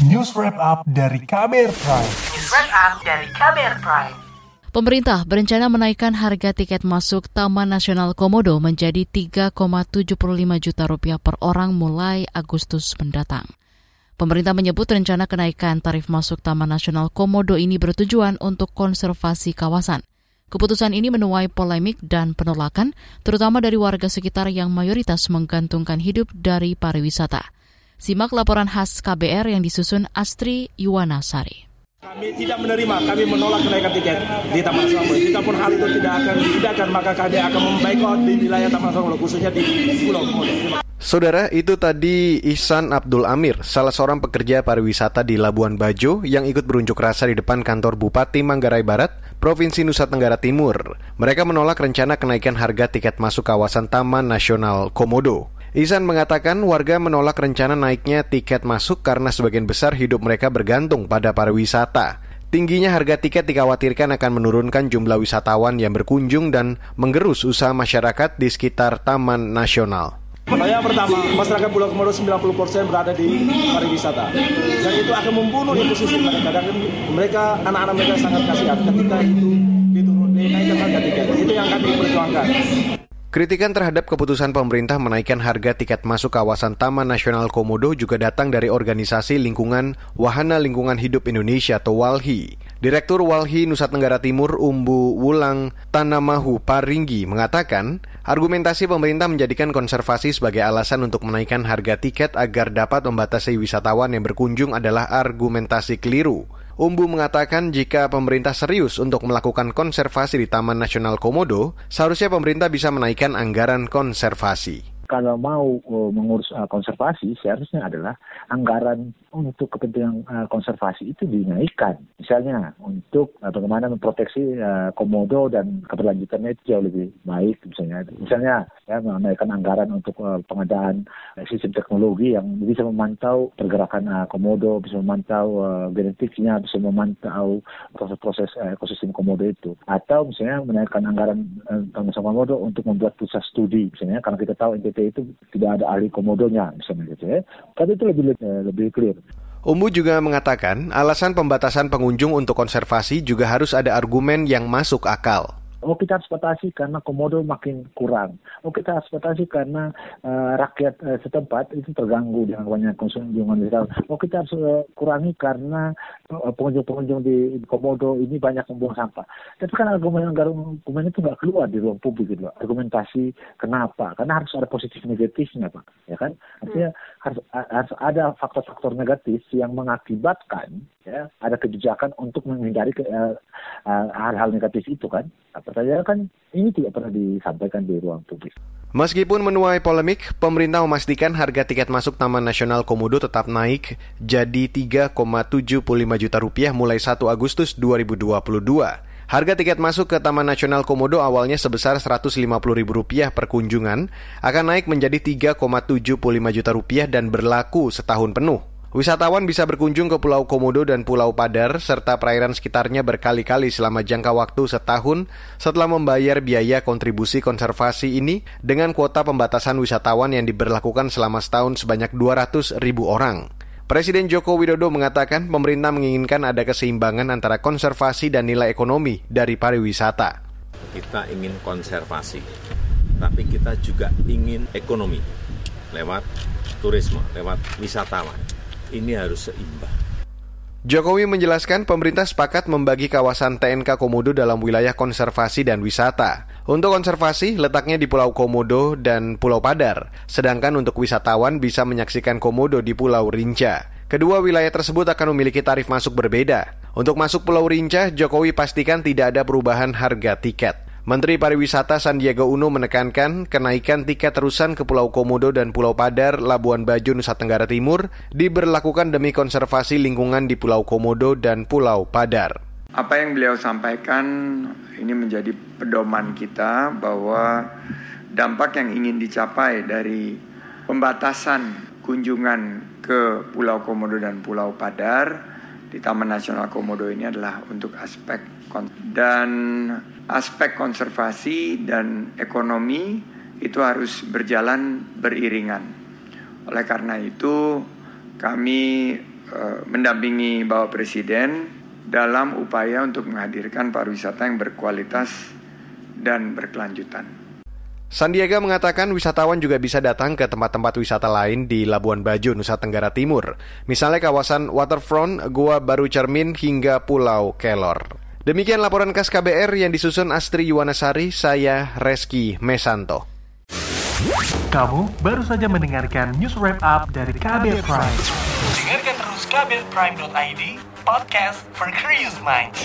News Wrap Up dari Kamer Prime. News Wrap Up dari Kamer Prime. Pemerintah berencana menaikkan harga tiket masuk Taman Nasional Komodo menjadi 3,75 juta rupiah per orang mulai Agustus mendatang. Pemerintah menyebut rencana kenaikan tarif masuk Taman Nasional Komodo ini bertujuan untuk konservasi kawasan. Keputusan ini menuai polemik dan penolakan, terutama dari warga sekitar yang mayoritas menggantungkan hidup dari pariwisata. Simak laporan khas KBR yang disusun Astri Yuwanasari. Kami tidak menerima, kami menolak kenaikan tiket di Taman Nasional Jika pun hal itu tidak akan maka kami akan membaikot di wilayah Taman Nasional khususnya di Pulau Komodo. Saudara, itu tadi Ihsan Abdul Amir, salah seorang pekerja pariwisata di Labuan Bajo yang ikut berunjuk rasa di depan kantor Bupati Manggarai Barat, Provinsi Nusa Tenggara Timur. Mereka menolak rencana kenaikan harga tiket masuk kawasan Taman Nasional Komodo. Ihsan mengatakan warga menolak rencana naiknya tiket masuk karena sebagian besar hidup mereka bergantung pada pariwisata. Tingginya harga tiket dikhawatirkan akan menurunkan jumlah wisatawan yang berkunjung dan menggerus usaha masyarakat di sekitar Taman Nasional. Pertanyaan pertama, masyarakat Pulau Komodo 90% berada di pariwisata. Dan itu akan membunuh ekosistem mereka. Dan mereka, anak-anak mereka sangat kasihan ketika itu diturun, dinaikkan harga tiket. Itu yang kami perjuangkan. Kritikan terhadap keputusan pemerintah menaikkan harga tiket masuk kawasan Taman Nasional Komodo juga datang dari organisasi lingkungan Wahana Lingkungan Hidup Indonesia atau WALHI. Direktur WALHI Nusa Tenggara Timur Umbu Wulang Tanamahu Paringgi mengatakan, argumentasi pemerintah menjadikan konservasi sebagai alasan untuk menaikkan harga tiket agar dapat membatasi wisatawan yang berkunjung adalah argumentasi keliru. Umbu mengatakan jika pemerintah serius untuk melakukan konservasi di Taman Nasional Komodo, seharusnya pemerintah bisa menaikkan anggaran konservasi kalau mau uh, mengurus uh, konservasi seharusnya adalah anggaran untuk kepentingan uh, konservasi itu dinaikkan. Misalnya untuk uh, bagaimana memproteksi uh, komodo dan keberlanjutannya itu jauh lebih baik misalnya. Misalnya ya menaikkan anggaran untuk uh, pengadaan uh, sistem teknologi yang bisa memantau pergerakan uh, komodo, bisa memantau uh, genetiknya, bisa memantau proses-proses uh, ekosistem komodo itu. Atau misalnya menaikkan anggaran uh, komodo untuk membuat pusat studi misalnya karena kita tahu NTT itu tidak ada ahli komodonya misalnya gitu ya. Kan itu lebih lebih clear. Umbu juga mengatakan alasan pembatasan pengunjung untuk konservasi juga harus ada argumen yang masuk akal. Oh kita harus batasi karena komodo makin kurang. Oh kita harus batasi karena uh, rakyat uh, setempat itu terganggu dengan banyak kunjungan wisatawan. Oh kita harus uh, kurangi karena pengunjung-pengunjung di komodo ini banyak membuang sampah. Tapi kan argumen-argumen itu nggak keluar di ruang publik gitu. Argumentasi kenapa? Karena harus ada positif negatifnya pak, ya kan? Artinya hmm. harus harus ada faktor-faktor negatif yang mengakibatkan ya ada kebijakan untuk menghindari hal-hal uh, uh, negatif itu kan. Pertanyaan kan ini tidak pernah disampaikan di ruang publik. Meskipun menuai polemik, pemerintah memastikan harga tiket masuk Taman Nasional Komodo tetap naik jadi 3,75 juta rupiah mulai 1 Agustus 2022. Harga tiket masuk ke Taman Nasional Komodo awalnya sebesar Rp150.000 per kunjungan, akan naik menjadi 3,75 juta rupiah dan berlaku setahun penuh. Wisatawan bisa berkunjung ke Pulau Komodo dan Pulau Padar serta perairan sekitarnya berkali-kali selama jangka waktu setahun setelah membayar biaya kontribusi konservasi ini dengan kuota pembatasan wisatawan yang diberlakukan selama setahun sebanyak 200 ribu orang. Presiden Joko Widodo mengatakan pemerintah menginginkan ada keseimbangan antara konservasi dan nilai ekonomi dari pariwisata. Kita ingin konservasi, tapi kita juga ingin ekonomi lewat turisme, lewat wisatawan ini harus seimbang. Jokowi menjelaskan pemerintah sepakat membagi kawasan TNK Komodo dalam wilayah konservasi dan wisata. Untuk konservasi, letaknya di Pulau Komodo dan Pulau Padar, sedangkan untuk wisatawan bisa menyaksikan Komodo di Pulau Rinca. Kedua wilayah tersebut akan memiliki tarif masuk berbeda. Untuk masuk Pulau Rinca, Jokowi pastikan tidak ada perubahan harga tiket. Menteri Pariwisata Sandiaga Uno menekankan kenaikan tiket terusan ke Pulau Komodo dan Pulau Padar, Labuan Bajo, Nusa Tenggara Timur diberlakukan demi konservasi lingkungan di Pulau Komodo dan Pulau Padar. Apa yang beliau sampaikan ini menjadi pedoman kita bahwa dampak yang ingin dicapai dari pembatasan kunjungan ke Pulau Komodo dan Pulau Padar di Taman Nasional Komodo ini adalah untuk aspek dan aspek konservasi dan ekonomi itu harus berjalan beriringan. Oleh karena itu, kami uh, mendampingi Bapak Presiden dalam upaya untuk menghadirkan pariwisata yang berkualitas dan berkelanjutan. Sandiaga mengatakan wisatawan juga bisa datang ke tempat-tempat wisata lain di Labuan Bajo, Nusa Tenggara Timur. Misalnya kawasan waterfront, Gua Baru Cermin, hingga Pulau Kelor. Demikian laporan khas KBR yang disusun Astri Yuwanasari, saya Reski Mesanto. Kamu baru saja mendengarkan news wrap up dari KBR Prime. Dengarkan terus kbrprime.id, podcast for curious minds.